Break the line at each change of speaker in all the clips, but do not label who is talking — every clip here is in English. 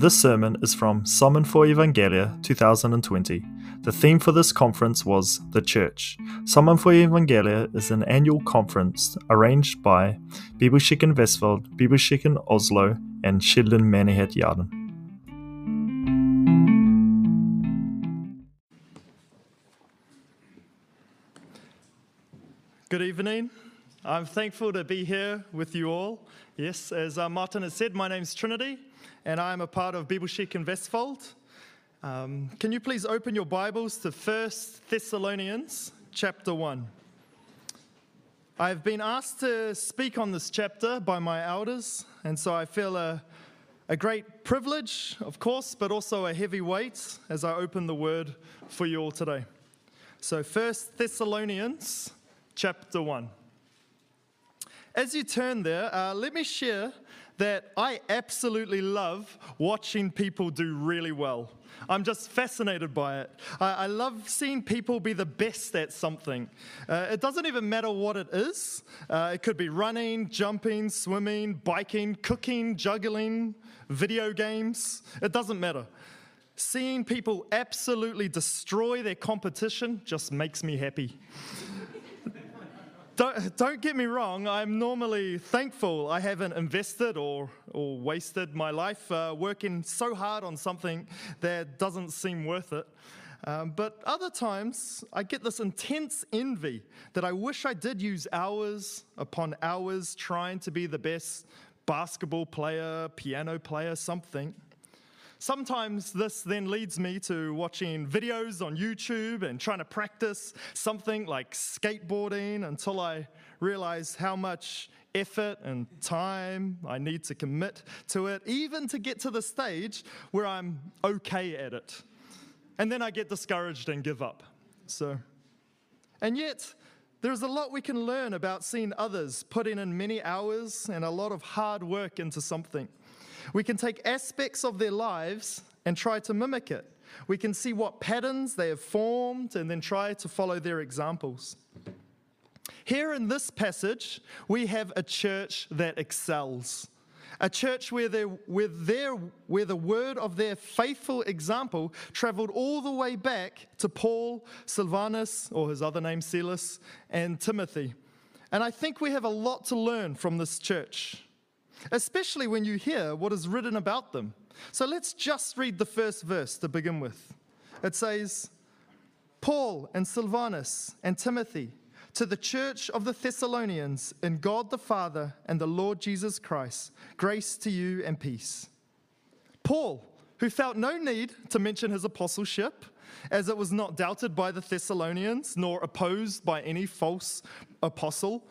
This sermon is from Sammen for Evangeliet 2020. The theme for this conference was The Church. Sammen for Evangeliet is an annual conference arranged by Bibelskikken Vestfold, Bibelskikken Oslo, and Skilden Menighet Jarden. Good evening. I'm thankful to be here with you all. Yes, as uh, Martin has said, my name's Trinity, and I'm a part of Bibelskikken Vestfold. Um, can you please open your Bibles to 1 Thessalonians chapter 1? I've been asked to speak on this chapter by my elders, and so I feel a, a great privilege, of course, but also a heavy weight as I open the word for you all today. So, 1 Thessalonians chapter 1. As you turn there, uh, let me share that I absolutely love watching people do really well. I'm just fascinated by it. I, I love seeing people be the best at something. Uh, it doesn't even matter what it is. Uh, it could be running, jumping, swimming, biking, cooking, juggling, video games. It doesn't matter. Seeing people absolutely destroy their competition just makes me happy. Don't, don't get me wrong, I'm normally thankful I haven't invested or, or wasted my life uh, working so hard on something that doesn't seem worth it. Um, but other times, I get this intense envy that I wish I did use hours upon hours trying to be the best basketball player, piano player, something. Sometimes this then leads me to watching videos on YouTube and trying to practice something like skateboarding until I realize how much effort and time I need to commit to it, even to get to the stage where I'm okay at it. And then I get discouraged and give up. So, and yet, there's a lot we can learn about seeing others putting in many hours and a lot of hard work into something. We can take aspects of their lives and try to mimic it. We can see what patterns they have formed and then try to follow their examples. Here in this passage, we have a church that excels. A church where, where, their, where the word of their faithful example traveled all the way back to Paul, Silvanus, or his other name, Silas, and Timothy. And I think we have a lot to learn from this church especially when you hear what is written about them. So let's just read the first verse to begin with. It says, Paul and Silvanus and Timothy to the church of the Thessalonians in God the Father and the Lord Jesus Christ, grace to you and peace. Paul, who felt no need to mention his apostleship, as it was not doubted by the Thessalonians nor opposed by any false apostle,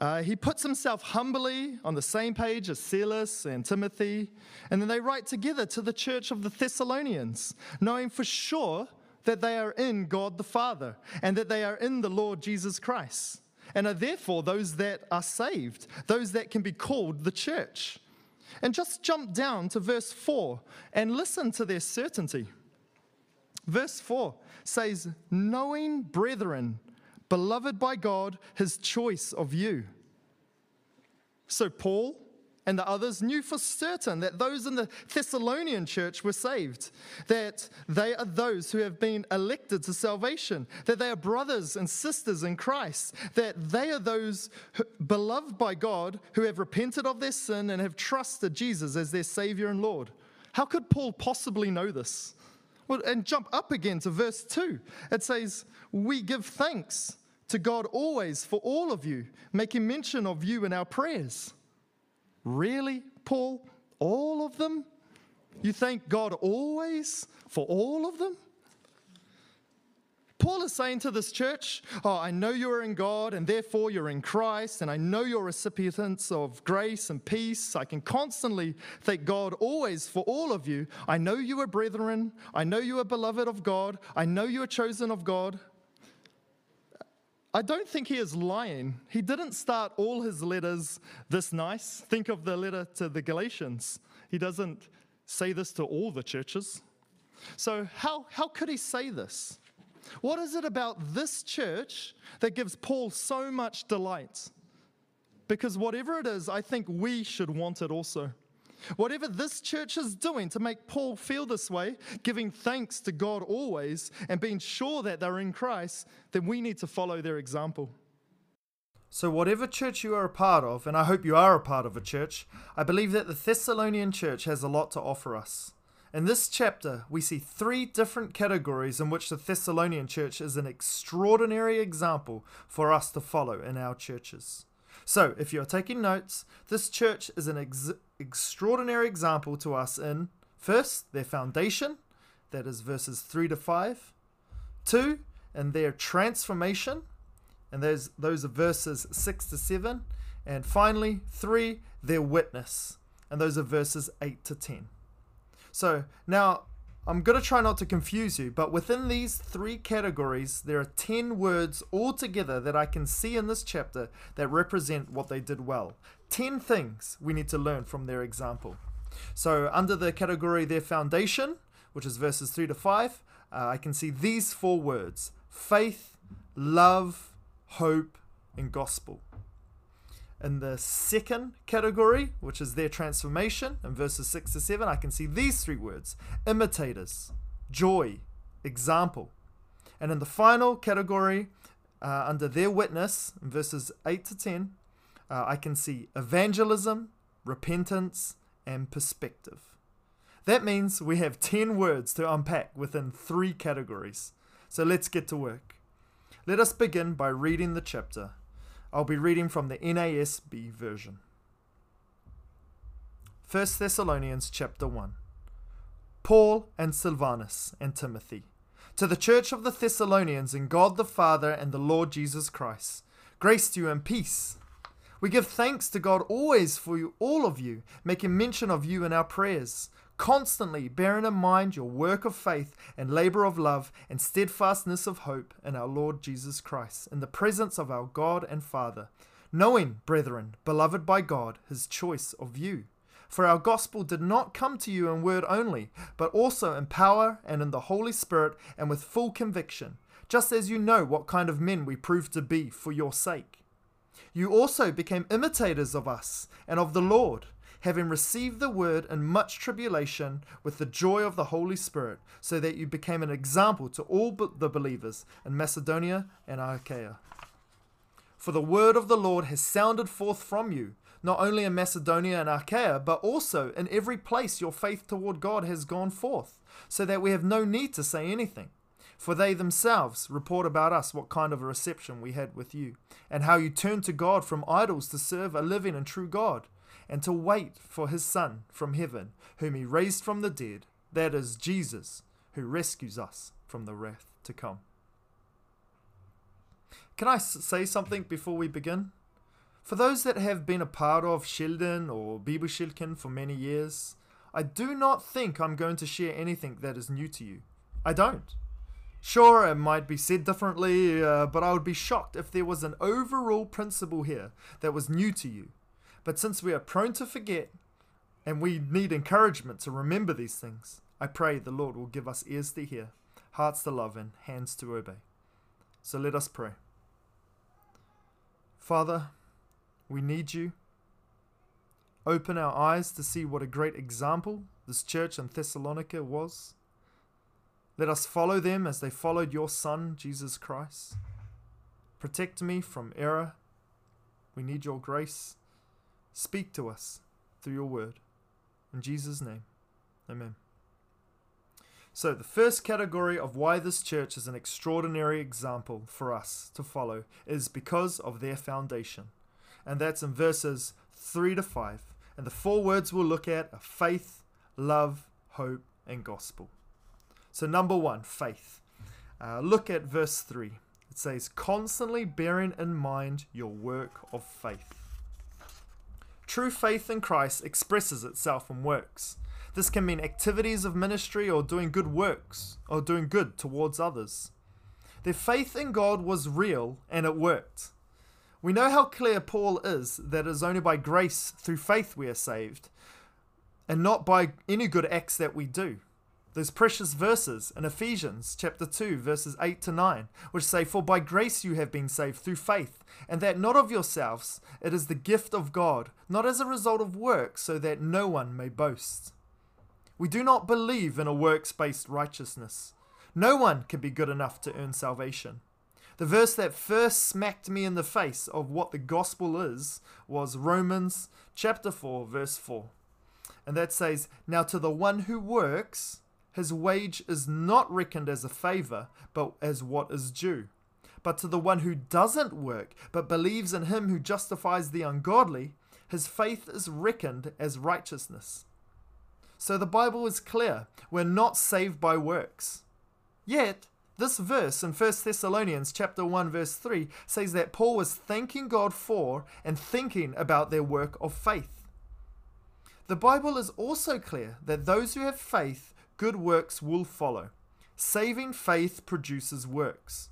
uh, he puts himself humbly on the same page as Silas and Timothy, and then they write together to the church of the Thessalonians, knowing for sure that they are in God the Father and that they are in the Lord Jesus Christ, and are therefore those that are saved, those that can be called the church. And just jump down to verse 4 and listen to their certainty. Verse 4 says, Knowing brethren, beloved by God, his choice of you. So Paul and the others knew for certain that those in the Thessalonian church were saved, that they are those who have been elected to salvation, that they are brothers and sisters in Christ, that they are those beloved by God who have repented of their sin and have trusted Jesus as their Savior and Lord. How could Paul possibly know this? Well, and jump up again to verse 2. It says, We give thanks to God always for all of you, making mention of you in our prayers. Really, Paul? All of them? You thank God always for all of them? Paul is saying to this church, Oh, I know you're in God and therefore you're in Christ, and I know you're recipients of grace and peace. I can constantly thank God always for all of you. I know you are brethren. I know you are beloved of God. I know you are chosen of God. I don't think he is lying. He didn't start all his letters this nice. Think of the letter to the Galatians. He doesn't say this to all the churches. So, how, how could he say this? What is it about this church that gives Paul so much delight? Because whatever it is, I think we should want it also. Whatever this church is doing to make Paul feel this way, giving thanks to God always and being sure that they're in Christ, then we need to follow their example.
So, whatever church you are a part of, and I hope you are a part of a church, I believe that the Thessalonian church has a lot to offer us. In this chapter, we see three different categories in which the Thessalonian church is an extraordinary example for us to follow in our churches. So, if you're taking notes, this church is an ex- extraordinary example to us in first, their foundation, that is verses 3 to 5, two, and their transformation, and those, those are verses 6 to 7, and finally, three, their witness, and those are verses 8 to 10. So, now I'm going to try not to confuse you, but within these three categories, there are 10 words altogether that I can see in this chapter that represent what they did well. 10 things we need to learn from their example. So, under the category their foundation, which is verses 3 to 5, uh, I can see these four words faith, love, hope, and gospel. In the second category, which is their transformation, in verses 6 to 7, I can see these three words imitators, joy, example. And in the final category, uh, under their witness, in verses 8 to 10, uh, I can see evangelism, repentance, and perspective. That means we have 10 words to unpack within three categories. So let's get to work. Let us begin by reading the chapter I'll be reading from the NASB version. 1 Thessalonians chapter 1. Paul and Silvanus and Timothy, to the church of the Thessalonians in God the Father and the Lord Jesus Christ, grace to you and peace. We give thanks to God always for you, all of you, making mention of you in our prayers constantly bearing in mind your work of faith and labor of love and steadfastness of hope in our Lord Jesus Christ, in the presence of our God and Father, knowing, brethren, beloved by God, his choice of you. For our gospel did not come to you in word only, but also in power and in the Holy Spirit and with full conviction, just as you know what kind of men we proved to be for your sake. You also became imitators of us and of the Lord having received the word in much tribulation with the joy of the Holy Spirit, so that you became an example to all the believers in Macedonia and Achaia. For the word of the Lord has sounded forth from you, not only in Macedonia and Achaia, but also in every place your faith toward God has gone forth, so that we have no need to say anything. For they themselves report about us what kind of a reception we had with you, and how you turned to God from idols to serve a living and true God and to wait for his Son from heaven, whom he raised from the dead, that is Jesus, who rescues us from the wrath to come. Can I say something before we begin? For those that have been a part of Sheldon or Bibelskilken for many years, I do not think I'm going to share anything that is new to you. I don't. Sure, it might be said differently, uh, but I would be shocked if there was an overall principle here that was new to you. But since we are prone to forget and we need encouragement to remember these things, I pray the Lord will give us ears to hear, hearts to love, and hands to obey. So let us pray. Father, we need you. Open our eyes to see what a great example this church in Thessalonica was. Let us follow them as they followed your Son, Jesus Christ. Protect me from error. We need your grace. Speak to us through your word. In Jesus' name, amen. So, the first category of why this church is an extraordinary example for us to follow is because of their foundation. And that's in verses 3 to 5. And the four words we'll look at are faith, love, hope, and gospel. So, number one, faith. Uh, look at verse 3. It says, constantly bearing in mind your work of faith. True faith in Christ expresses itself in works. This can mean activities of ministry or doing good works or doing good towards others. Their faith in God was real and it worked. We know how clear Paul is that it is only by grace through faith we are saved and not by any good acts that we do. Those precious verses in Ephesians chapter 2 verses 8 to 9 which say for by grace you have been saved through faith and that not of yourselves it is the gift of God not as a result of works so that no one may boast. We do not believe in a works-based righteousness. No one can be good enough to earn salvation. The verse that first smacked me in the face of what the gospel is was Romans chapter 4 verse 4 and that says now to the one who works his wage is not reckoned as a favor, but as what is due. But to the one who doesn't work, but believes in him who justifies the ungodly, his faith is reckoned as righteousness. So the Bible is clear we're not saved by works. Yet, this verse in 1 Thessalonians chapter 1 verse 3 says that Paul was thanking God for and thinking about their work of faith. The Bible is also clear that those who have faith good works will follow. Saving faith produces works.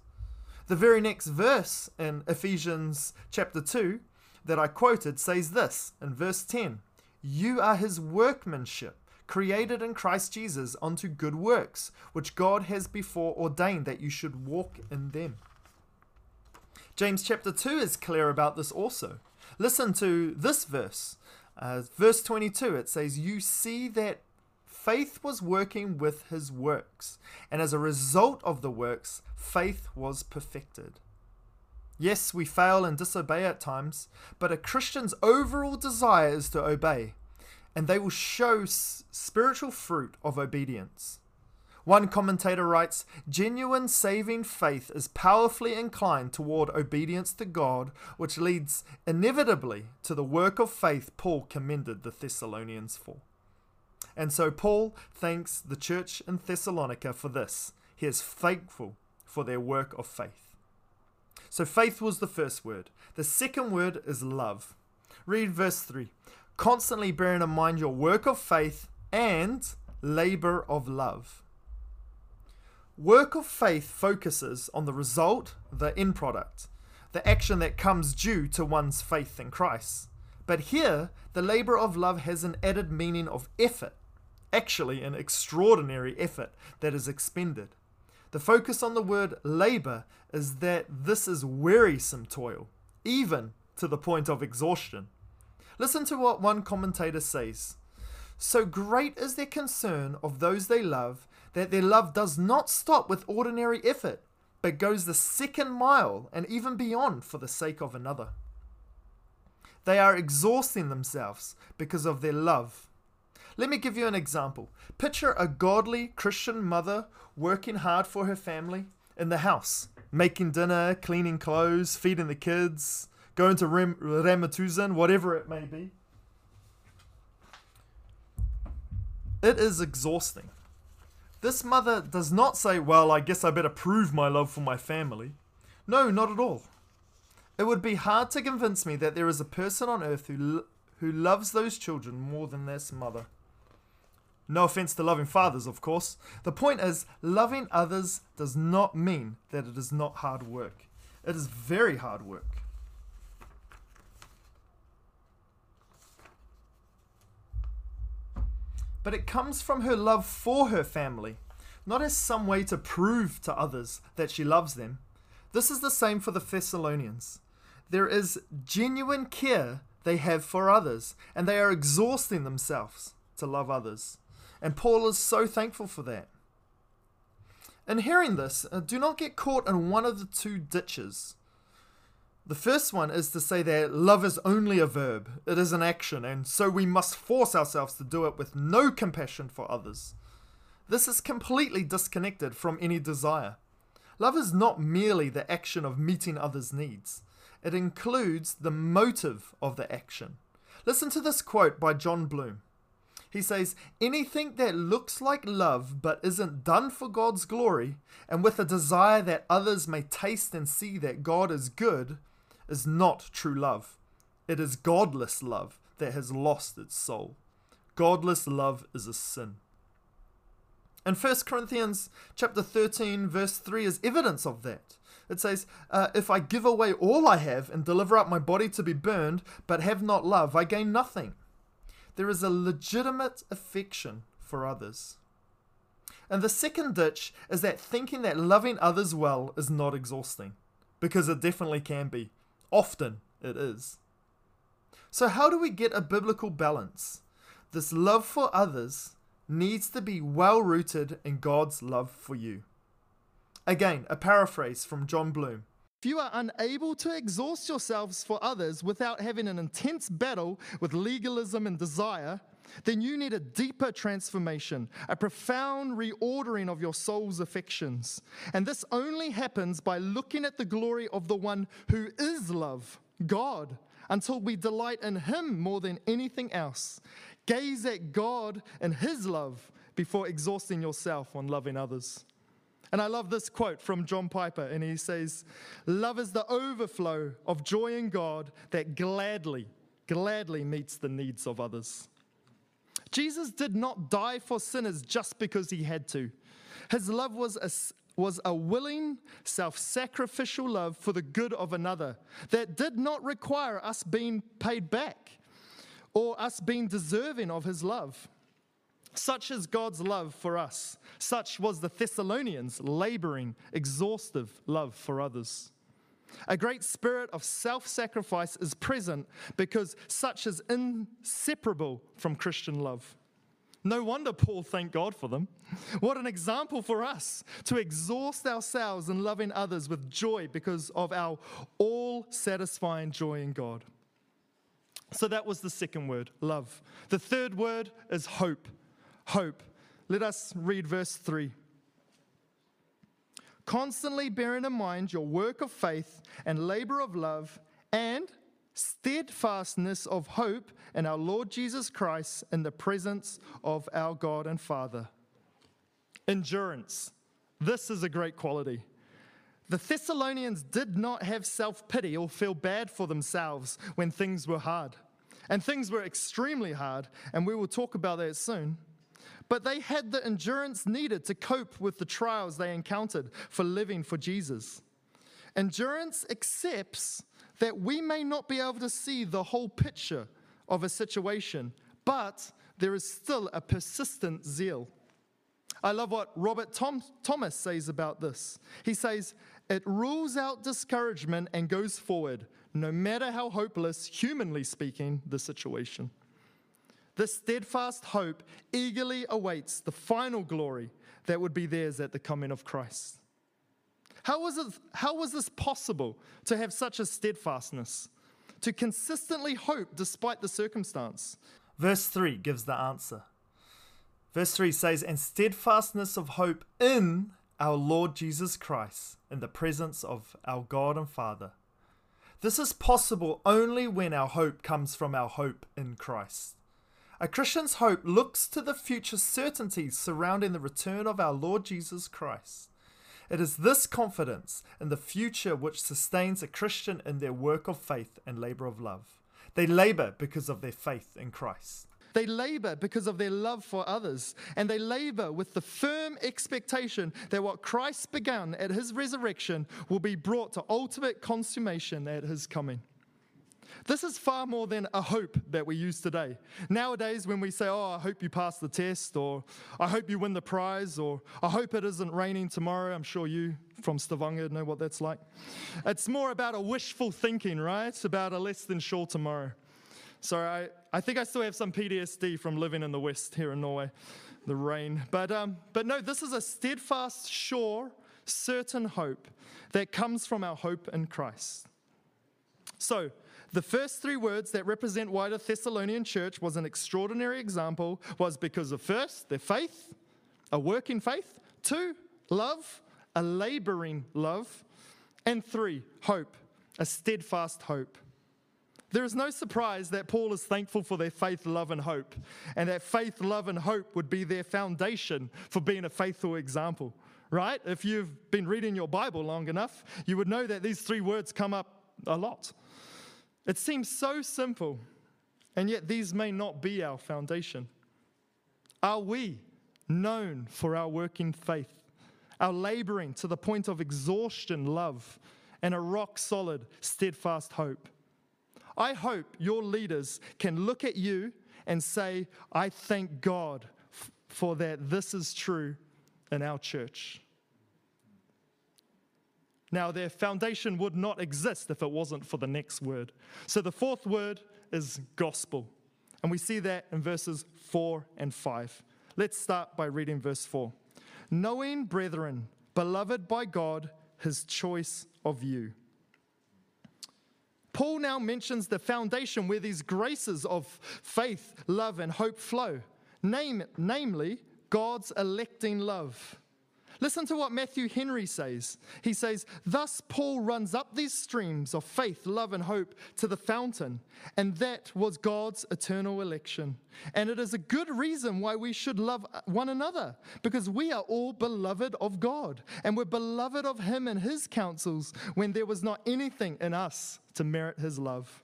The very next verse in Ephesians chapter 2 that I quoted says this in verse 10 You are his workmanship, created in Christ Jesus unto good works, which God has before ordained that you should walk in them. James chapter 2 is clear about this also. Listen to this verse. Uh, verse 22, it says, You see that faith was working with his works, and as a result of the works, faith was perfected. Yes, we fail and disobey at times, but a Christian's overall desire is to obey, and they will show s- spiritual fruit of obedience. One commentator writes Genuine saving faith is powerfully inclined toward obedience to God, which leads inevitably to the work of faith Paul commended the Thessalonians for. And so Paul thanks the church in Thessalonica for this. He is thankful for their work of faith. So faith was the first word. The second word is love. Read verse 3. Constantly bearing in mind your work of faith and labor of love. Work of faith focuses on the result, the end product, the action that comes due to one's faith in Christ. But here, the labor of love has an added meaning of effort actually an extraordinary effort that is expended. The focus on the word labor is that this is wearisome toil, even to the point of exhaustion. Listen to what one commentator says. So great is their concern of those they love that their love does not stop with ordinary effort, but goes the second mile and even beyond for the sake of another. They are exhausting themselves because of their love let me give you an example. Picture a godly Christian mother working hard for her family in the house, making dinner, cleaning clothes, feeding the kids, going to Ram- Ramatusan, whatever it may be. It is exhausting. This mother does not say, Well, I guess I better prove my love for my family. No, not at all. It would be hard to convince me that there is a person on earth who, who loves those children more than this mother. No offense to loving fathers, of course. The point is, loving others does not mean that it is not hard work. It is very hard work. But it comes from her love for her family, not as some way to prove to others that she loves them. This is the same for the Thessalonians. There is genuine care they have for others, and they are exhausting themselves to love others. And Paul is so thankful for that. In hearing this, uh, do not get caught in one of the two ditches. The first one is to say that love is only a verb, it is an action, and so we must force ourselves to do it with no compassion for others. This is completely disconnected from any desire. Love is not merely the action of meeting others' needs, it includes the motive of the action. Listen to this quote by Jon Bloom he says, anything that looks like love but isn't done for God's glory and with a desire that others may taste and see that God is good is not true love. It is godless love that has lost its soul. Godless love is a sin. And 1 Corinthians chapter 13 verse 3 is evidence of that. It says, uh, If I give away all I have and deliver up my body to be burned, but have not love, I gain nothing there is a legitimate affection for others. And the second ditch is that thinking that loving others well is not exhausting, because it definitely can be. Often it is. So, how do we get a biblical balance? This love for others needs to be well rooted in God's love for you. Again, a paraphrase from Jon Bloom.
If you are unable to exhaust yourselves for others without having an intense battle with legalism and desire, then you need a deeper transformation, a profound reordering of your soul's affections. And this only happens by looking at the glory of the one who is love, God, until we delight in Him more than anything else. Gaze at God and His love before exhausting yourself on loving others. And I love this quote from John Piper, and he says, Love is the overflow of joy in God that gladly, gladly meets the needs of others. Jesus did not die for sinners just because he had to. His love was a, was a willing, self sacrificial love for the good of another that did not require us being paid back or us being deserving of his love. Such is God's love for us. Such was the Thessalonians' laboring, exhaustive love for others. A great spirit of self sacrifice is present because such is inseparable from Christian love. No wonder Paul thanked God for them. What an example for us to exhaust ourselves in loving others with joy because of our all satisfying joy in God. So that was the second word, love. The third word is hope. Hope. Let us read verse 3 constantly bearing in mind your work of faith and labor of love and steadfastness of hope in our Lord Jesus Christ in the presence of our God and Father. Endurance. This is a great quality. The Thessalonians did not have self pity or feel bad for themselves when things were hard. And things were extremely hard, and we will talk about that soon but they had the endurance needed to cope with the trials they encountered for living for Jesus. Endurance accepts that we may not be able to see the whole picture of a situation, but there is still a persistent zeal. I love what Robert Tom- Thomas says about this. He says, It rules out discouragement and goes forward, no matter how hopeless, humanly speaking, the situation. This steadfast hope eagerly awaits the final glory that would be theirs at the coming of Christ. How was, it, how was this possible to have such a steadfastness? To consistently hope despite the circumstance?
Verse 3 gives the answer. Verse 3 says, And steadfastness of hope in our Lord Jesus Christ, in the presence of our God and Father. This is possible only when our hope comes from our hope in Christ. A Christian's hope looks to the future certainties surrounding the return of our Lord Jesus Christ. It is this confidence in the future which sustains a Christian in their work of faith and labor of love. They labor because of their faith in Christ.
They labor because of their love for others, and they labor with the firm expectation that what Christ began at his resurrection will be brought to ultimate consummation at his coming. This is far more than a hope that we use today. Nowadays, when we say, Oh, I hope you pass the test, or I hope you win the prize, or I hope it isn't raining tomorrow, I'm sure you from Stavanger know what that's like. It's more about a wishful thinking, right? It's about a less than sure tomorrow. So I, I think I still have some PTSD from living in the West here in Norway, the rain. But, um, but no, this is a steadfast, sure, certain hope that comes from our hope in Christ. So, the first three words that represent why the Thessalonian church was an extraordinary example was because of first, their faith, a working faith, two, love, a laboring love, and three, hope, a steadfast hope. There is no surprise that Paul is thankful for their faith, love, and hope, and that faith, love, and hope would be their foundation for being a faithful example, right? If you've been reading your Bible long enough, you would know that these three words come up a lot. It seems so simple, and yet these may not be our foundation. Are we known for our working faith, our laboring to the point of exhaustion, love, and a rock solid, steadfast hope? I hope your leaders can look at you and say, I thank God for that this is true in our church. Now, their foundation would not exist if it wasn't for the next word. So the fourth word is gospel. And we see that in verses 4 and 5. Let's start by reading verse 4. Knowing, brethren, beloved by God, his choice of you. Paul now mentions the foundation where these graces of faith, love, and hope flow, Name, namely God's electing love. Listen to what Matthew Henry says. He says, Thus Paul runs up these streams of faith, love, and hope to the fountain, and that was God's eternal election. And it is a good reason why we should love one another, because we are all beloved of God, and we're beloved of Him and His counsels when there was not anything in us to merit His love.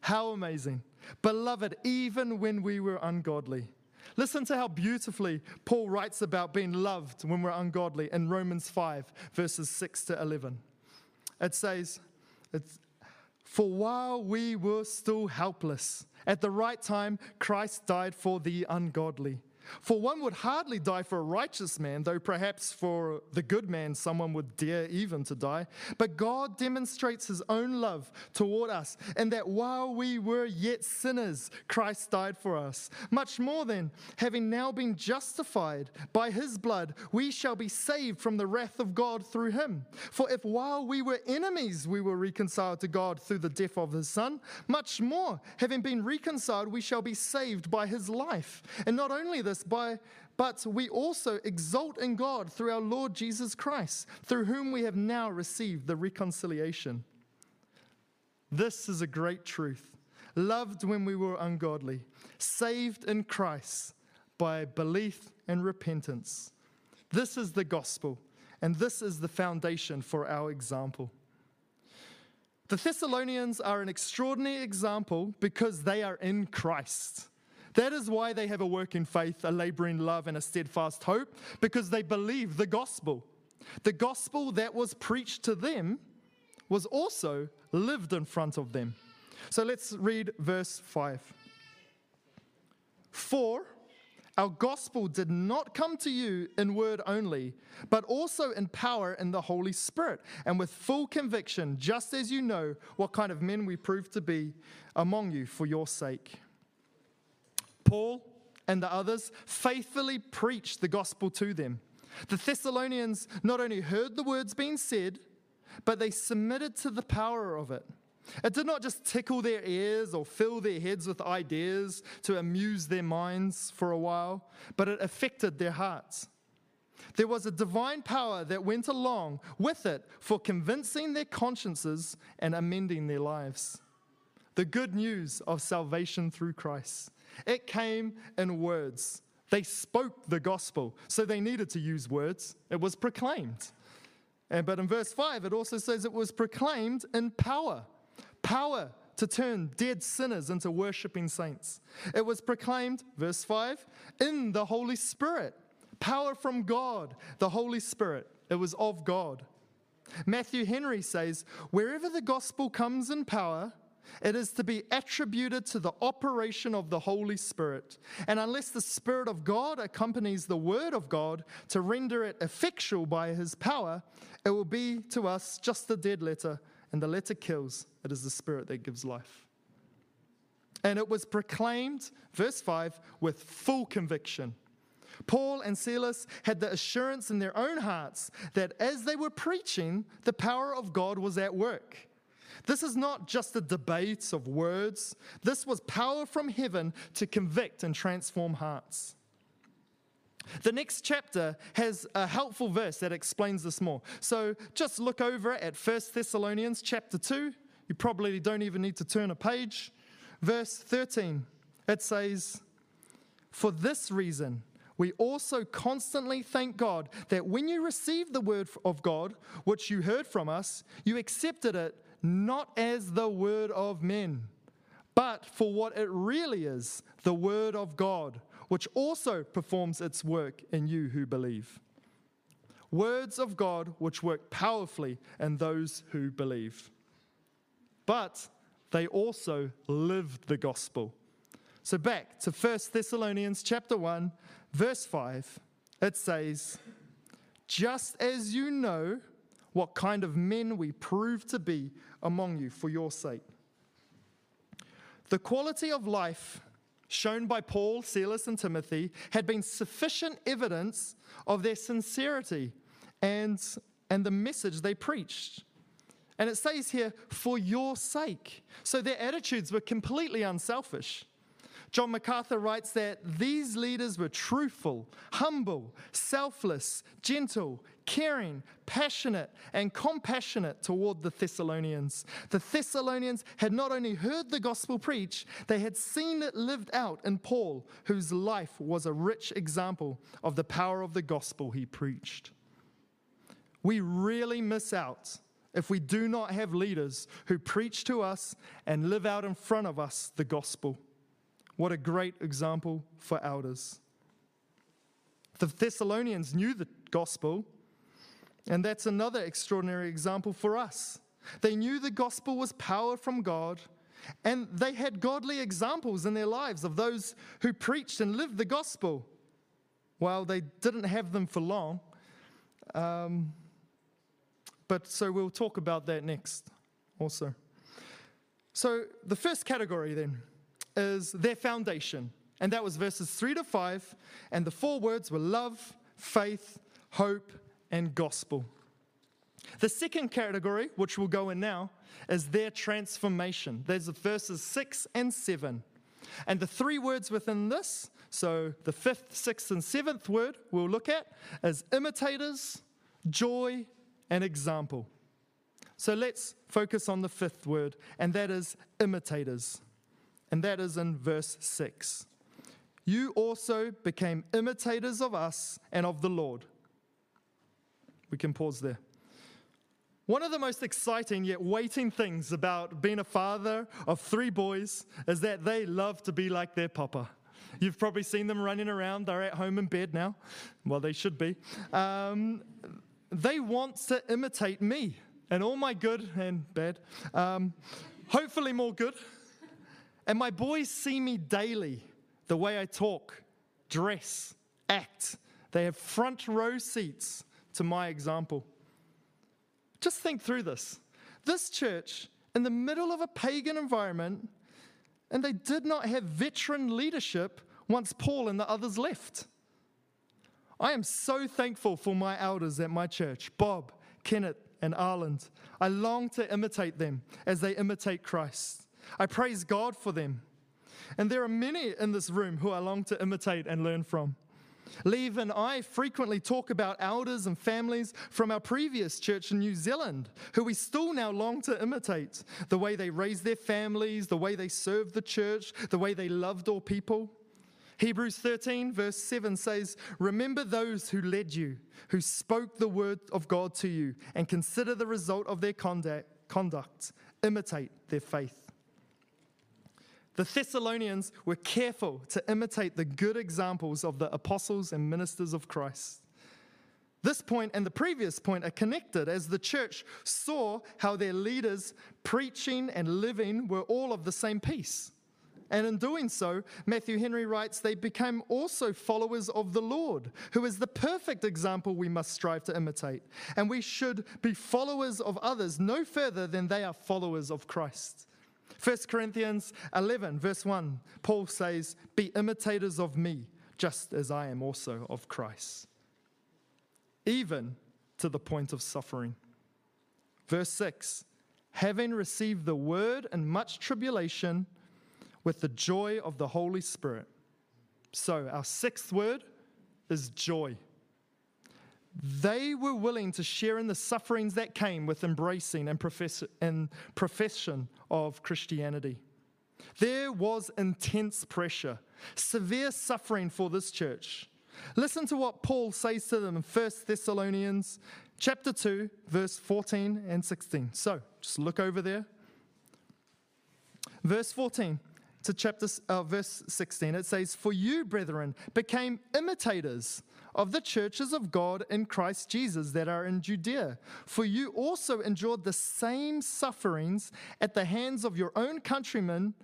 How amazing! Beloved, even when we were ungodly. Listen to how beautifully Paul writes about being loved when we're ungodly in Romans 5, verses 6 to 11. It says, For while we were still helpless, at the right time, Christ died for the ungodly. For one would hardly die for a righteous man, though perhaps for the good man someone would dare even to die. But God demonstrates his own love toward us, and that while we were yet sinners, Christ died for us. Much more then, having now been justified by his blood, we shall be saved from the wrath of God through him. For if while we were enemies, we were reconciled to God through the death of his Son, much more, having been reconciled, we shall be saved by his life. And not only this, by, but we also exult in God through our Lord Jesus Christ, through whom we have now received the reconciliation. This is a great truth. Loved when we were ungodly, saved in Christ by belief and repentance. This is the gospel, and this is the foundation for our example. The Thessalonians are an extraordinary example because they are in Christ. That is why they have a working faith, a laboring love, and a steadfast hope, because they believe the gospel. The gospel that was preached to them was also lived in front of them. So let's read verse 5. For our gospel did not come to you in word only, but also in power in the Holy Spirit and with full conviction, just as you know what kind of men we proved to be among you for your sake. Paul and the others faithfully preached the gospel to them. The Thessalonians not only heard the words being said, but they submitted to the power of it. It did not just tickle their ears or fill their heads with ideas to amuse their minds for a while, but it affected their hearts. There was a divine power that went along with it for convincing their consciences and amending their lives. The good news of salvation through Christ. It came in words. They spoke the gospel, so they needed to use words. It was proclaimed. And, but in verse 5, it also says it was proclaimed in power. Power to turn dead sinners into worshiping saints. It was proclaimed, verse 5, in the Holy Spirit. Power from God, the Holy Spirit. It was of God. Matthew Henry says, wherever the gospel comes in power, it is to be attributed to the operation of the Holy Spirit. And unless the Spirit of God accompanies the Word of God to render it effectual by His power, it will be to us just a dead letter, and the letter kills. It is the Spirit that gives life. And it was proclaimed, verse 5, with full conviction. Paul and Silas had the assurance in their own hearts that as they were preaching, the power of God was at work. This is not just a debate of words, this was power from heaven to convict and transform hearts. The next chapter has a helpful verse that explains this more. So just look over at 1 Thessalonians chapter 2. You probably don't even need to turn a page. Verse 13, it says, For this reason, we also constantly thank God that when you received the word of God, which you heard from us, you accepted it not as the word of men, but for what it really is the word of God, which also performs its work in you who believe. Words of God which work powerfully in those who believe. But they also lived the gospel. So back to 1 Thessalonians chapter 1 verse 5 it says just as you know what kind of men we prove to be among you for your sake. The quality of life shown by Paul, Silas, and Timothy had been sufficient evidence of their sincerity and, and the message they preached. And it says here, for your sake. So their attitudes were completely unselfish. John MacArthur writes that these leaders were truthful, humble, selfless, gentle, caring, passionate, and compassionate toward the Thessalonians. The Thessalonians had not only heard the gospel preached, they had seen it lived out in Paul, whose life was a rich example of the power of the gospel he preached. We really miss out if we do not have leaders who preach to us and live out in front of us the gospel. What a great example for elders. The Thessalonians knew the gospel, and that's another extraordinary example for us. They knew the gospel was power from God, and they had godly examples in their lives of those who preached and lived the gospel. Well, they didn't have them for long. Um, but so we'll talk about that next also. So, the first category then is their foundation. And that was verses 3 to 5. And the four words were love, faith, hope, and gospel. The second category, which we'll go in now, is their transformation. There's verses 6 and 7. And the three words within this, so the fifth, sixth, and seventh word we'll look at, is imitators, joy, and example. So let's focus on the fifth word, and that is imitators and that is in verse 6. You also became imitators of us and of the Lord. We can pause there. One of the most exciting yet waiting things about being a father of three boys is that they love to be like their papa. You've probably seen them running around. They're at home in bed now. Well, they should be. Um, they want to imitate me and all my good and bad. Um, hopefully, more good. And my boys see me daily, the way I talk, dress, act. They have front row seats to my example. Just think through this. This church, in the middle of a pagan environment, and they did not have veteran leadership once Paul and the others left. I am so thankful for my elders at my church, Bob, Kenneth, and Arland. I long to imitate them as they imitate Christ. I praise God for them. And there are many in this room who I long to imitate and learn from. Leave and I frequently talk about elders and families from our previous church in New Zealand who we still now long to imitate. The way they raised their families, the way they served the church, the way they loved all people. Hebrews 13, verse 7 says, Remember those who led you, who spoke the word of God to you, and consider the result of their conduct. Imitate their faith. The Thessalonians were careful to imitate the good examples of the apostles and ministers of Christ. This point and the previous point are connected as the church saw how their leaders preaching and living were all of the same piece. And in doing so, Matthew Henry writes, they became also followers of the Lord, who is the perfect example we must strive to imitate. And we should be followers of others no further than they are followers of Christ. 1 Corinthians 11, verse 1, Paul says, Be imitators of me, just as I am also of Christ, even to the point of suffering. Verse 6, having received the word and much tribulation with the joy of the Holy Spirit. So, our sixth word is joy. They were willing to share in the sufferings that came with embracing and, profess- and profession of Christianity. There was intense pressure, severe suffering for this church. Listen to what Paul says to them in 1 Thessalonians chapter 2 verse 14 and 16. So, just look over there. Verse 14 to chapter uh, verse 16 it says for you brethren became imitators of the churches of God in Christ Jesus that are in Judea. For you also endured the same sufferings at the hands of your own countrymen,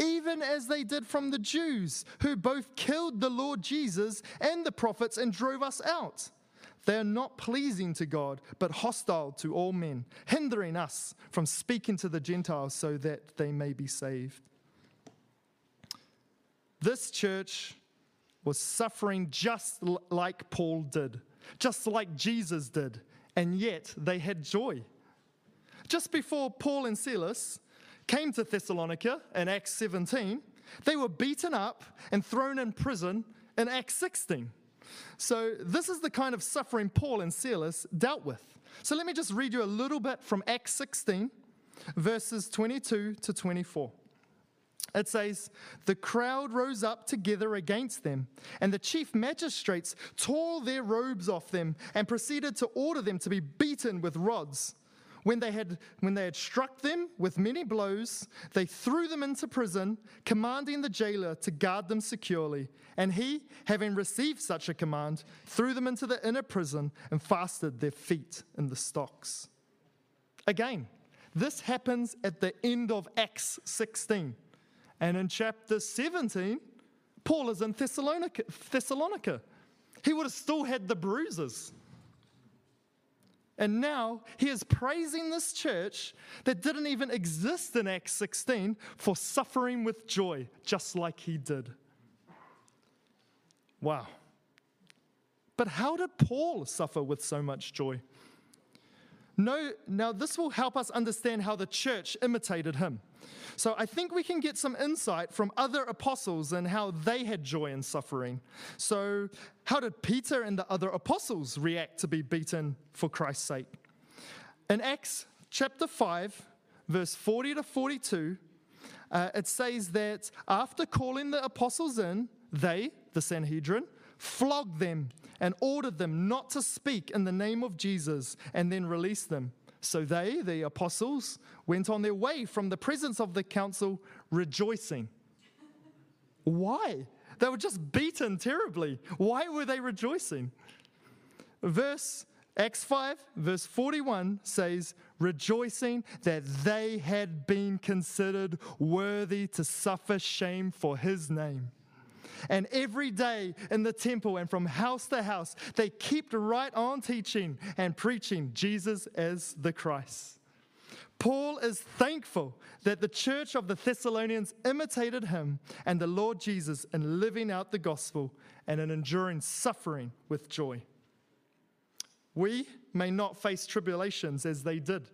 even as they did from the Jews, who both killed the Lord Jesus and the prophets and drove us out. They are not pleasing to God, but hostile to all men, hindering us from speaking to the Gentiles so that they may be saved. This church was suffering just like Paul did, just like Jesus did, and yet they had joy. Just before Paul and Silas came to Thessalonica in Acts 17, they were beaten up and thrown in prison in Acts 16. So, this is the kind of suffering Paul and Silas dealt with. So, let me just read you a little bit from Acts 16, verses 22 to 24. It says, The crowd rose up together against them, and the chief magistrates tore their robes off them and proceeded to order them to be beaten with rods. When they, had, when they had struck them with many blows, they threw them into prison, commanding the jailer to guard them securely. And he, having received such a command, threw them into the inner prison and fastened their feet in the stocks. Again, this happens at the end of Acts 16. And in chapter 17, Paul is in Thessalonica. Thessalonica. He would have still had the bruises. And now he is praising this church that didn't even exist in Acts 16 for suffering with joy, just like he did. Wow. But how did Paul suffer with so much joy? No, now this will help us understand how the church imitated him. So I think we can get some insight from other apostles and how they had joy in suffering. So, how did Peter and the other apostles react to be beaten for Christ's sake? In Acts chapter 5, verse 40 to 42, uh, it says that after calling the apostles in, they, the Sanhedrin, flogged them and ordered them not to speak in the name of Jesus and then released them. So they, the apostles, went on their way from the presence of the council rejoicing. Why? They were just beaten terribly. Why were they rejoicing? Verse Acts 5, verse 41 says, rejoicing that they had been considered worthy to suffer shame for his name. And every day in the temple and from house to house, they kept right on teaching and preaching Jesus as the Christ. Paul is thankful that the church of the Thessalonians imitated him and the Lord Jesus in living out the gospel and in enduring suffering with joy. We may not face tribulations as they did.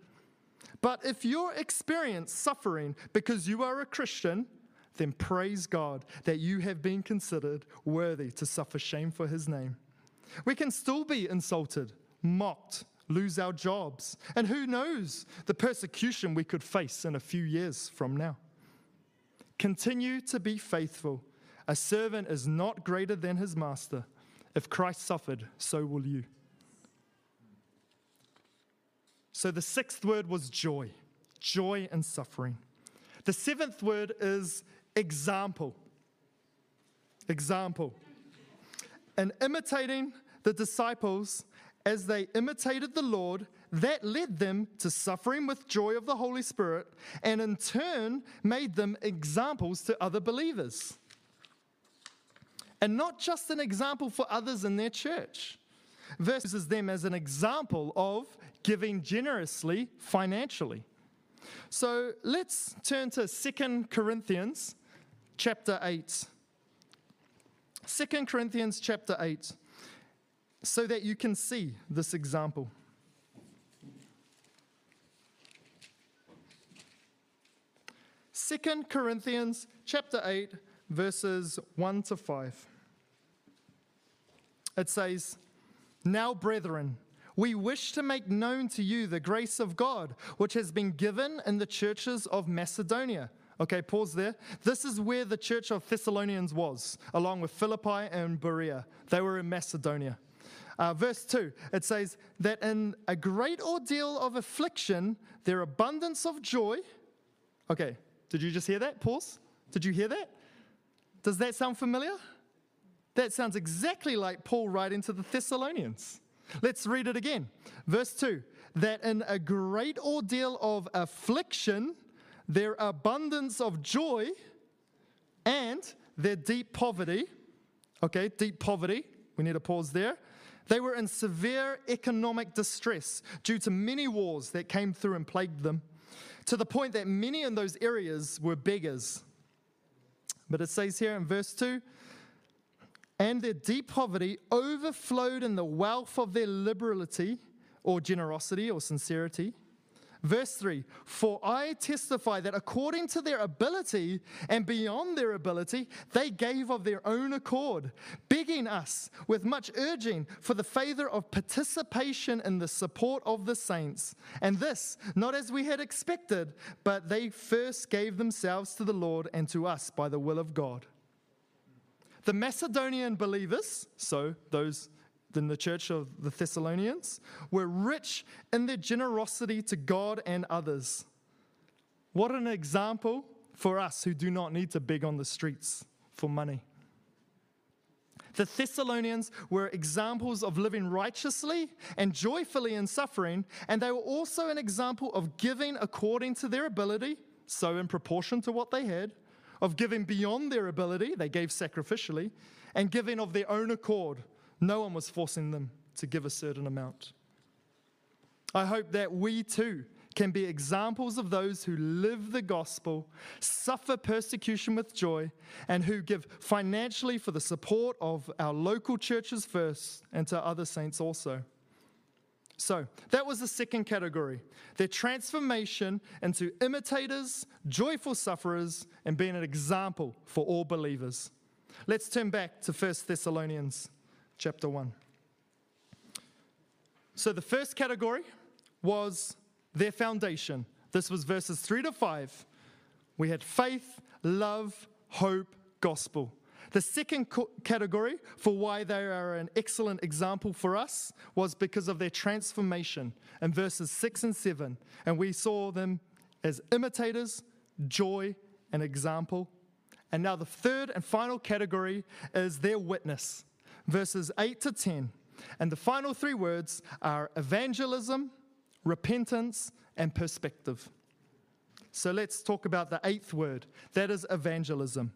But if you experience suffering because you are a Christian, then praise God that you have been considered worthy to suffer shame for his name. We can still be insulted, mocked, lose our jobs, and who knows the persecution we could face in a few years from now. Continue to be faithful. A servant is not greater than his master. If Christ suffered, so will you. So the sixth word was joy, joy and suffering. The seventh word is example. Example. And imitating the disciples as they imitated the Lord, that led them to suffering with joy of the Holy Spirit, and in turn made them examples to other believers. And not just an example for others in their church. Verses them as an example of giving generously financially. So let's turn to Second Corinthians chapter 8. 2 Corinthians chapter 8, so that you can see this example. Second Corinthians chapter 8, verses 1 to 5. It says, Now, brethren, we wish to make known to you the grace of God, which has been given in the churches of Macedonia Okay, pause there. This is where the church of Thessalonians was, along with Philippi and Berea. They were in Macedonia. Uh, verse 2, it says that in a great ordeal of affliction, their abundance of joy. Okay, did you just hear that? Pause. Did you hear that? Does that sound familiar? That sounds exactly like Paul writing to the Thessalonians. Let's read it again. Verse 2 that in a great ordeal of affliction, their abundance of joy and their deep poverty. Okay, deep poverty. We need a pause there. They were in severe economic distress due to many wars that came through and plagued them, to the point that many in those areas were beggars. But it says here in verse 2 and their deep poverty overflowed in the wealth of their liberality or generosity or sincerity. Verse 3 For I testify that according to their ability and beyond their ability, they gave of their own accord, begging us with much urging for the favor of participation in the support of the saints. And this, not as we had expected, but they first gave themselves to the Lord and to us by the will of God. The Macedonian believers, so those in the church of the Thessalonians, were rich in their generosity to God and others. What an example for us who do not need to beg on the streets for money. The Thessalonians were examples of living righteously and joyfully in suffering, and they were also an example of giving according to their ability, so in proportion to what they had, of giving beyond their ability, they gave sacrificially, and giving of their own accord. No one was forcing them to give a certain amount. I hope that we too can be examples of those who live the gospel, suffer persecution with joy, and who give financially for the support of our local churches first and to other saints also. So, that was the second category their transformation into imitators, joyful sufferers, and being an example for all believers. Let's turn back to 1 Thessalonians chapter 1. So, the first category was their foundation. This was verses 3 to 5. We had faith, love, hope, gospel. The second category for why they are an excellent example for us was because of their transformation in verses 6 and 7. And we saw them as imitators, joy, and example. And now the third and final category is their witness, verses 8 to 10. And the final three words are evangelism, repentance, and perspective. So let's talk about the eighth word that is evangelism.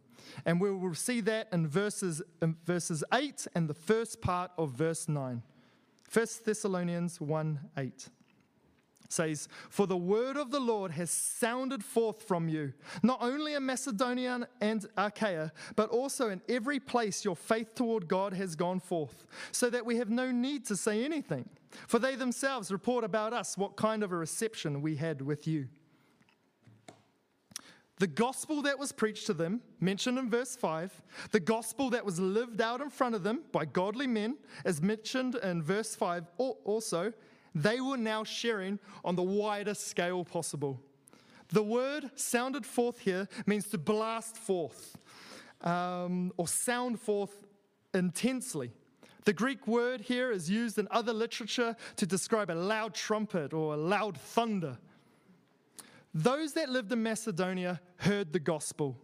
And we will see that in verses, in verses 8 and the first part of verse 9. 1 Thessalonians 1 8 says, For the word of the Lord has sounded forth from you, not only in Macedonia and Achaia, but also in every place your faith toward God has gone forth, so that we have no need to say anything. For they themselves report about us what kind of a reception we had with you. The gospel that was preached to them, mentioned in verse 5, the gospel that was lived out in front of them by godly men, as mentioned in verse 5 also, they were now sharing on the widest scale possible. The word sounded forth here means to blast forth um, or sound forth intensely. The Greek word here is used in other literature to describe a loud trumpet or a loud thunder. Those that lived in Macedonia heard the gospel.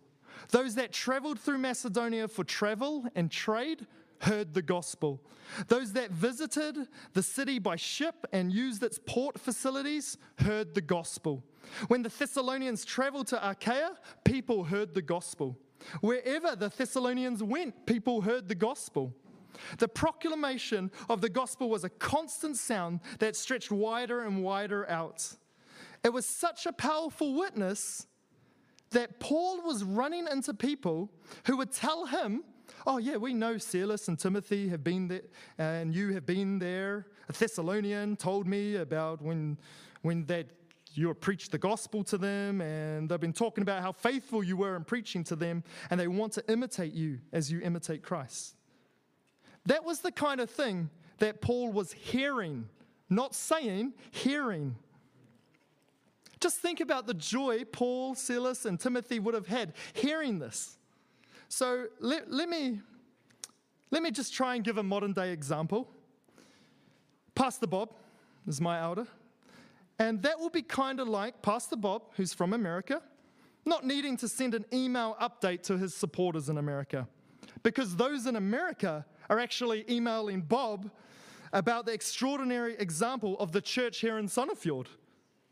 Those that traveled through Macedonia for travel and trade heard the gospel. Those that visited the city by ship and used its port facilities heard the gospel. When the Thessalonians traveled to Achaia, people heard the gospel. Wherever the Thessalonians went, people heard the gospel. The proclamation of the gospel was a constant sound that stretched wider and wider out. It was such a powerful witness that Paul was running into people who would tell him, Oh, yeah, we know Silas and Timothy have been there, and you have been there. A Thessalonian told me about when, when that you preached the gospel to them, and they've been talking about how faithful you were in preaching to them, and they want to imitate you as you imitate Christ. That was the kind of thing that Paul was hearing, not saying, hearing. Just think about the joy Paul, Silas, and Timothy would have had hearing this. So let, let, me, let me just try and give a modern day example. Pastor Bob is my elder, and that will be kind of like Pastor Bob, who's from America, not needing to send an email update to his supporters in America, because those in America are actually emailing Bob about the extraordinary example of the church here in Sandefjord.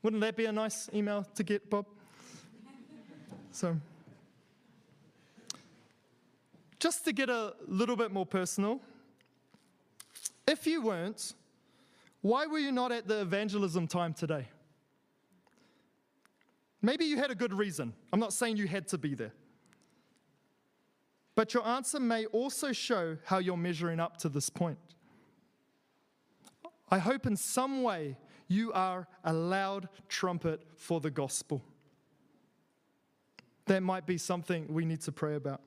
Wouldn't that be a nice email to get, Bob? So, just to get a little bit more personal, If you weren't, why were you not at the evangelism time today? Maybe you had a good reason. I'm not saying you had to be there. But your answer may also show how you're measuring up to this point. I hope in some way you are a loud trumpet for the gospel. That might be something we need to pray about.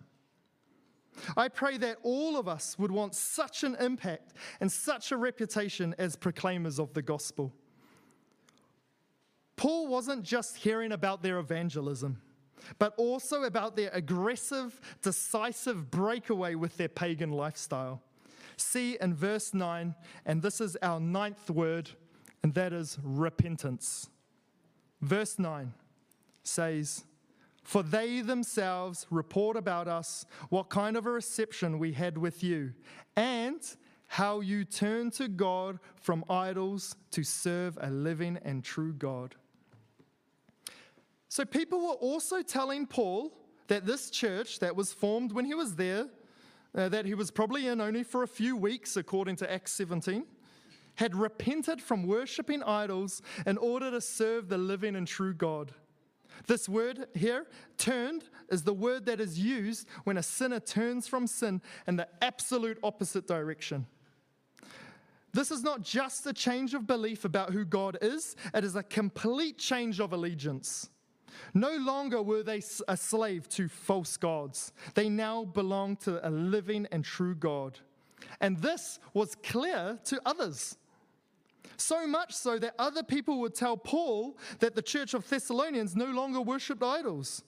I pray that all of us would want such an impact and such a reputation as proclaimers of the gospel. Paul wasn't just hearing about their evangelism, but also about their aggressive, decisive breakaway with their pagan lifestyle. See in verse 9, and this is our ninth word, and that is repentance. Verse 9 says, For they themselves report about us what kind of a reception we had with you, and how you turned to God from idols to serve a living and true God. So people were also telling Paul that this church that was formed when he was there, uh, that he was probably in only for a few weeks, according to Acts 17, had repented from worshipping idols in order to serve the living and true God. This word here, turned, is the word that is used when a sinner turns from sin in the absolute opposite direction. This is not just a change of belief about who God is, it is a complete change of allegiance. No longer were they a slave to false gods. They now belong to a living and true God. And this was clear to others. So much so that other people would tell Paul that the church of Thessalonians no longer worshipped idols.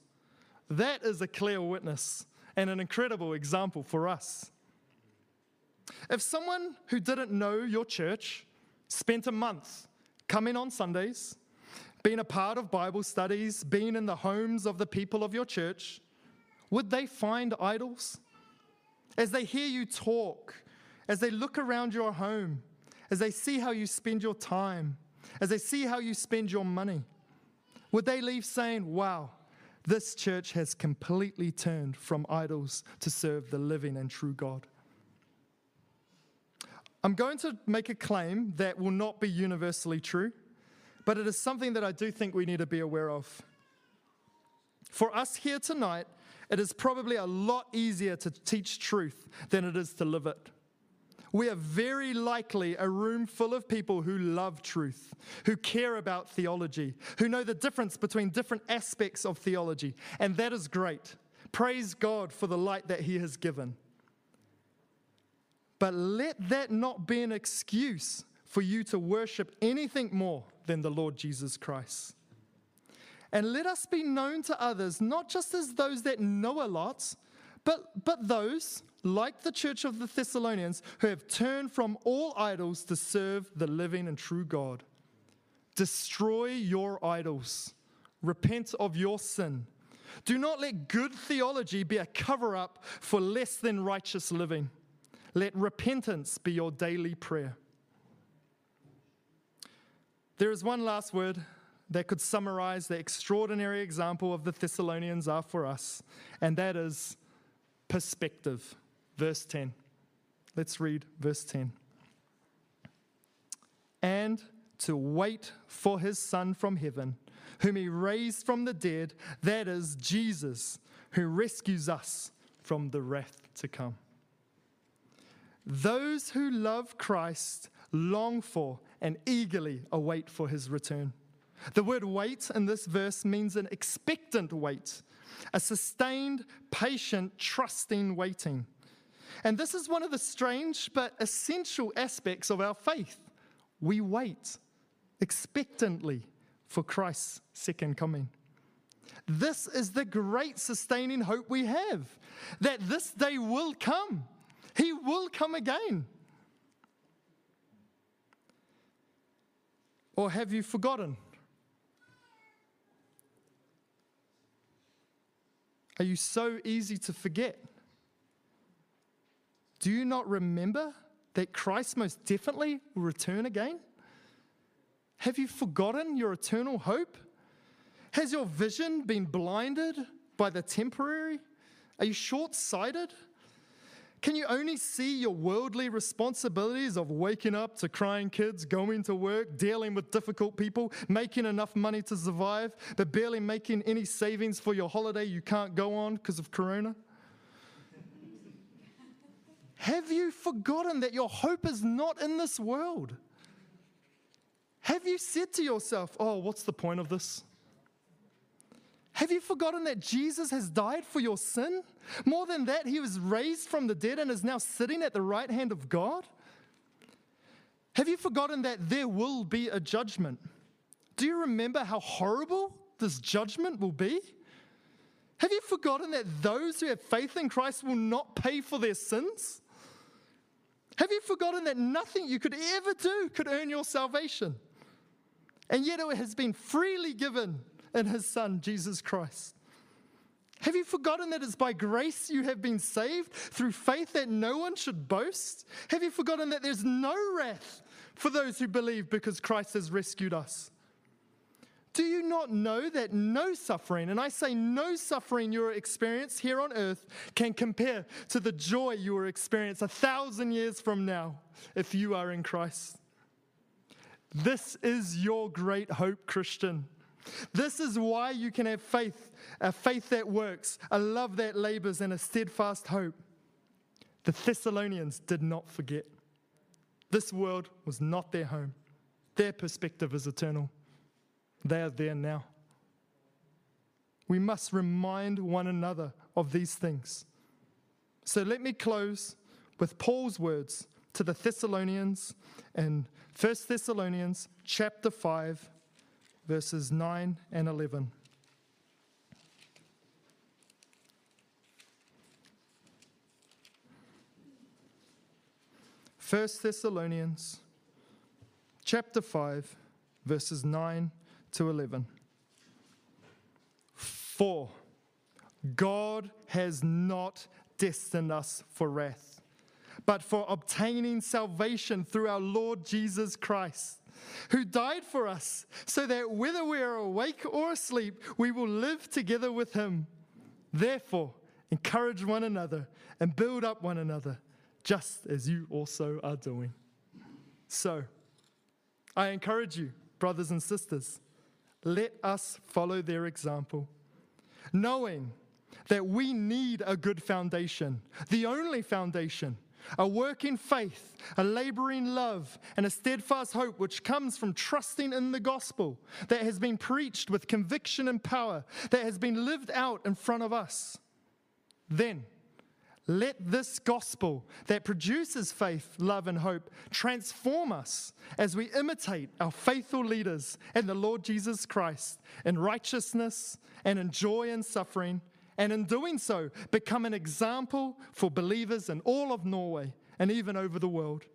That is a clear witness and an incredible example for us. If someone who didn't know your church spent a month coming on Sundays, being a part of Bible studies, being in the homes of the people of your church, would they find idols? As they hear you talk, as they look around your home, as they see how you spend your time, as they see how you spend your money, would they leave saying, Wow, this church has completely turned from idols to serve the living and true God? I'm going to make a claim that will not be universally true but it is something that I do think we need to be aware of. For us here tonight, it is probably a lot easier to teach truth than it is to live it. We are very likely a room full of people who love truth, who care about theology, who know the difference between different aspects of theology, and that is great. Praise God for the light that He has given. But let that not be an excuse for you to worship anything more than the Lord Jesus Christ. And let us be known to others, not just as those that know a lot, but, but those, like the church of the Thessalonians, who have turned from all idols to serve the living and true God. Destroy your idols, repent of your sin. Do not let good theology be a cover up for less than righteous living. Let repentance be your daily prayer. There is one last word that could summarize the extraordinary example of the Thessalonians are for us, and that is perspective. Verse 10. Let's read verse 10. And to wait for his Son from heaven, whom he raised from the dead, that is Jesus, who rescues us from the wrath to come. Those who love Christ long for and eagerly await for his return. The word wait in this verse means an expectant wait, a sustained, patient, trusting waiting. And this is one of the strange but essential aspects of our faith. We wait expectantly for Christ's second coming. This is the great sustaining hope we have that this day will come. He will come again. Or have you forgotten? Are you so easy to forget? Do you not remember that Christ most definitely will return again? Have you forgotten your eternal hope? Has your vision been blinded by the temporary? Are you short sighted? Can you only see your worldly responsibilities of waking up to crying kids, going to work, dealing with difficult people, making enough money to survive, but barely making any savings for your holiday you can't go on because of Corona? Have you forgotten that your hope is not in this world? Have you said to yourself, oh, what's the point of this? Have you forgotten that Jesus has died for your sin? More than that, he was raised from the dead and is now sitting at the right hand of God? Have you forgotten that there will be a judgment? Do you remember how horrible this judgment will be? Have you forgotten that those who have faith in Christ will not pay for their sins? Have you forgotten that nothing you could ever do could earn your salvation? And yet it has been freely given in his Son, Jesus Christ. Have you forgotten that it's by grace you have been saved through faith that no one should boast? Have you forgotten that there's no wrath for those who believe because Christ has rescued us? Do you not know that no suffering, and I say no suffering you experience here on earth, can compare to the joy you will experience a thousand years from now if you are in Christ? This is your great hope, Christian. This is why you can have faith, a faith that works, a love that labors, and a steadfast hope. The Thessalonians did not forget. This world was not their home. Their perspective is eternal. They are there now. We must remind one another of these things. So let me close with Paul's words to the Thessalonians in 1 Thessalonians chapter 5 verses 9 and 11. First Thessalonians chapter 5 verses 9 to 11. For God has not destined us for wrath, but for obtaining salvation through our Lord Jesus Christ who died for us, so that whether we are awake or asleep, we will live together with him. Therefore, encourage one another and build up one another, just as you also are doing. So, I encourage you, brothers and sisters, let us follow their example, knowing that we need a good foundation, the only foundation a working faith, a laboring love, and a steadfast hope which comes from trusting in the gospel that has been preached with conviction and power, that has been lived out in front of us. Then, let this gospel that produces faith, love, and hope transform us as we imitate our faithful leaders and the Lord Jesus Christ in righteousness and in joy and suffering and in doing so, become an example for believers in all of Norway and even over the world.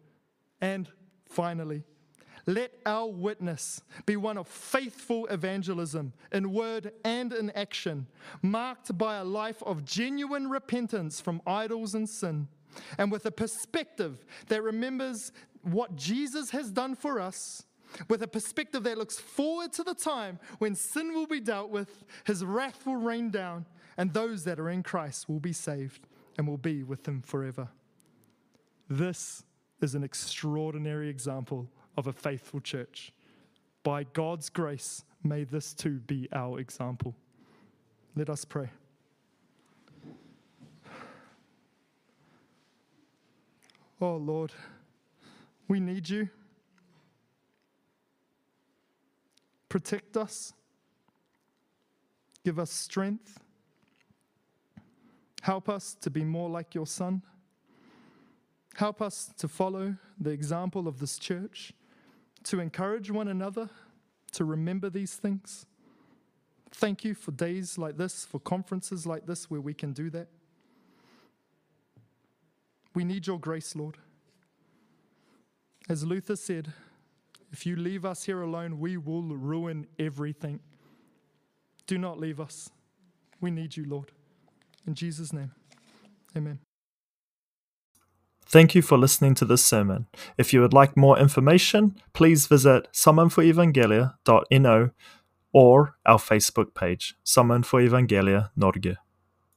And finally, let our witness be one of faithful evangelism in word and in action, marked by a life of genuine repentance from idols and sin, and with a perspective that remembers what Jesus has done for us with a perspective that looks forward to the time when sin will be dealt with, his wrath will rain down, and those that are in Christ will be saved and will be with him forever. This is an extraordinary example of a faithful church. By God's grace, may this too be our example. Let us pray. Oh Lord, we need you. Protect us. Give us strength. Help us to be more like your Son. Help us to follow the example of this church, to encourage one another, to remember these things. Thank you for days like this, for conferences like this where we can do that. We need your grace, Lord. As Luther said, if you leave us here alone, we will ruin everything. Do not leave us. We need you, Lord. In Jesus' name, amen.
Thank you for listening to this sermon. If you would like more information, please visit sammenforevangeliet.no or our Facebook page, Sammen for Evangeliet Norge.